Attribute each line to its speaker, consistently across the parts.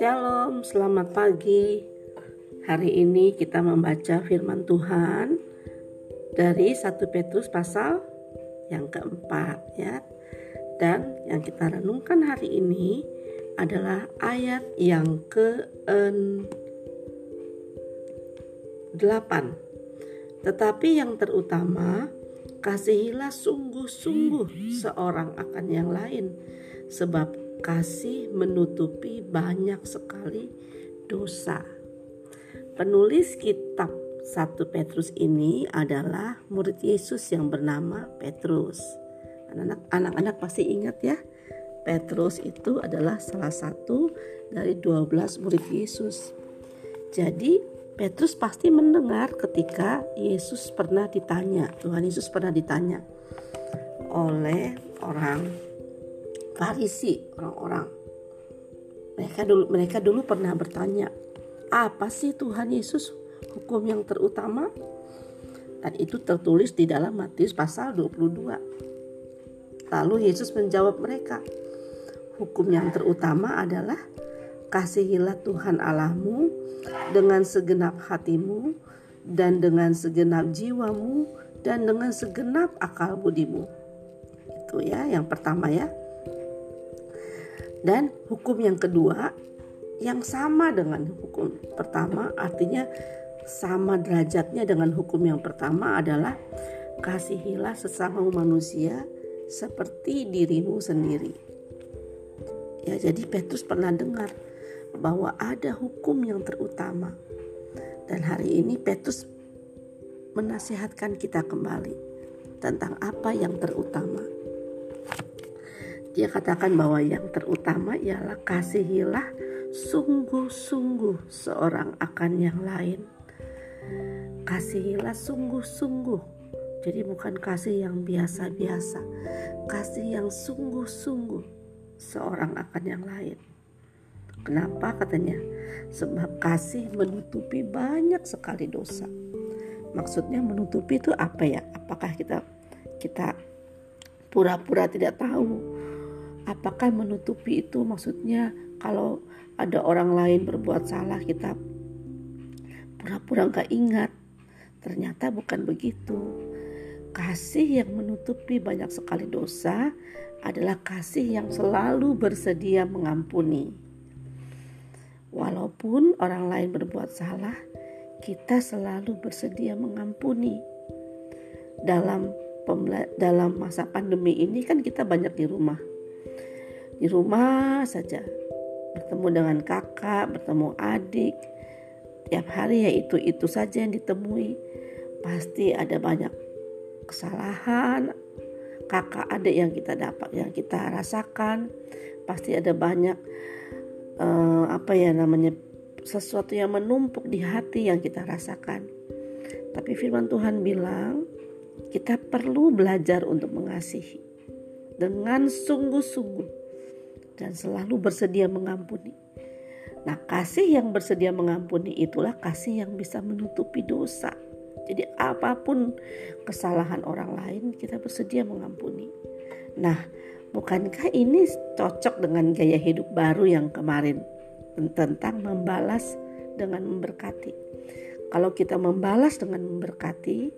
Speaker 1: Shalom, selamat pagi. Hari ini kita membaca firman Tuhan dari 1 Petrus pasal yang keempat ya. Dan yang kita renungkan hari ini adalah ayat yang ke-8. Tetapi yang terutama kasihilah sungguh-sungguh seorang akan yang lain sebab kasih menutupi banyak sekali dosa. Penulis kitab 1 Petrus ini adalah murid Yesus yang bernama Petrus. Anak-anak pasti ingat ya, Petrus itu adalah salah satu dari 12 murid Yesus. Jadi Petrus pasti mendengar ketika Yesus pernah ditanya, Tuhan Yesus pernah ditanya oleh orang Farisi orang-orang. Mereka dulu mereka dulu pernah bertanya, apa sih Tuhan Yesus hukum yang terutama? Dan itu tertulis di dalam Matius pasal 22. Lalu Yesus menjawab mereka, hukum yang terutama adalah kasihilah Tuhan Allahmu dengan segenap hatimu dan dengan segenap jiwamu dan dengan segenap akal budimu. Itu ya yang pertama ya. Dan hukum yang kedua yang sama dengan hukum pertama artinya sama derajatnya dengan hukum yang pertama adalah kasihilah sesama manusia seperti dirimu sendiri. Ya, jadi Petrus pernah dengar bahwa ada hukum yang terutama. Dan hari ini Petrus menasihatkan kita kembali tentang apa yang terutama. Dia katakan bahwa yang terutama ialah kasihilah sungguh-sungguh seorang akan yang lain. Kasihilah sungguh-sungguh. Jadi bukan kasih yang biasa-biasa. Kasih yang sungguh-sungguh seorang akan yang lain. Kenapa katanya? Sebab kasih menutupi banyak sekali dosa. Maksudnya menutupi itu apa ya? Apakah kita kita pura-pura tidak tahu apakah menutupi itu maksudnya kalau ada orang lain berbuat salah kita pura-pura nggak ingat ternyata bukan begitu kasih yang menutupi banyak sekali dosa adalah kasih yang selalu bersedia mengampuni walaupun orang lain berbuat salah kita selalu bersedia mengampuni dalam dalam masa pandemi ini kan kita banyak di rumah di rumah saja bertemu dengan kakak, bertemu adik. Tiap hari ya itu-itu saja yang ditemui. Pasti ada banyak kesalahan kakak adik yang kita dapat, yang kita rasakan. Pasti ada banyak uh, apa ya namanya sesuatu yang menumpuk di hati yang kita rasakan. Tapi firman Tuhan bilang kita perlu belajar untuk mengasihi dengan sungguh-sungguh dan selalu bersedia mengampuni. Nah, kasih yang bersedia mengampuni itulah kasih yang bisa menutupi dosa. Jadi, apa pun kesalahan orang lain, kita bersedia mengampuni. Nah, bukankah ini cocok dengan gaya hidup baru yang kemarin tentang membalas dengan memberkati? Kalau kita membalas dengan memberkati,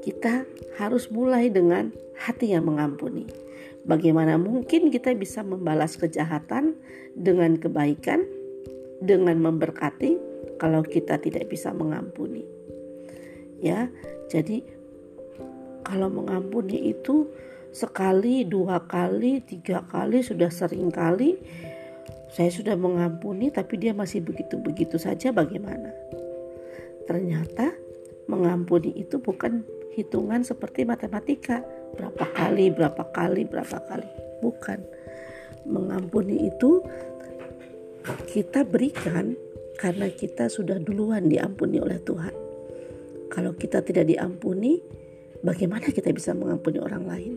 Speaker 1: kita harus mulai dengan hati yang mengampuni. Bagaimana mungkin kita bisa membalas kejahatan dengan kebaikan, dengan memberkati, kalau kita tidak bisa mengampuni? Ya, jadi kalau mengampuni itu sekali, dua kali, tiga kali, sudah sering kali. Saya sudah mengampuni, tapi dia masih begitu-begitu saja. Bagaimana? Ternyata mengampuni itu bukan hitungan seperti matematika. Berapa kali berapa kali berapa kali. Bukan. Mengampuni itu kita berikan karena kita sudah duluan diampuni oleh Tuhan. Kalau kita tidak diampuni bagaimana kita bisa mengampuni orang lain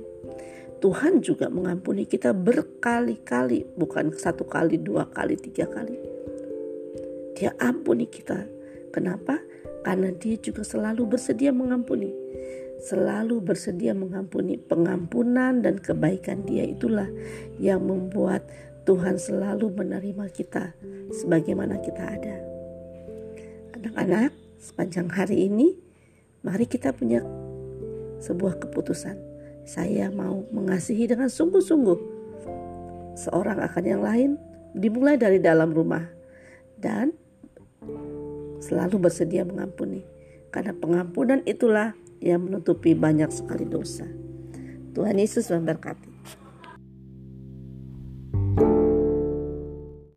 Speaker 1: Tuhan juga mengampuni kita berkali-kali bukan satu kali dua kali tiga kali dia ampuni kita kenapa karena dia juga selalu bersedia mengampuni selalu bersedia mengampuni. Pengampunan dan kebaikan Dia itulah yang membuat Tuhan selalu menerima kita sebagaimana kita ada. Anak-anak, sepanjang hari ini mari kita punya sebuah keputusan. Saya mau mengasihi dengan sungguh-sungguh seorang akan yang lain dimulai dari dalam rumah dan selalu bersedia mengampuni karena pengampunan itulah yang menutupi banyak sekali dosa. Tuhan Yesus memberkati.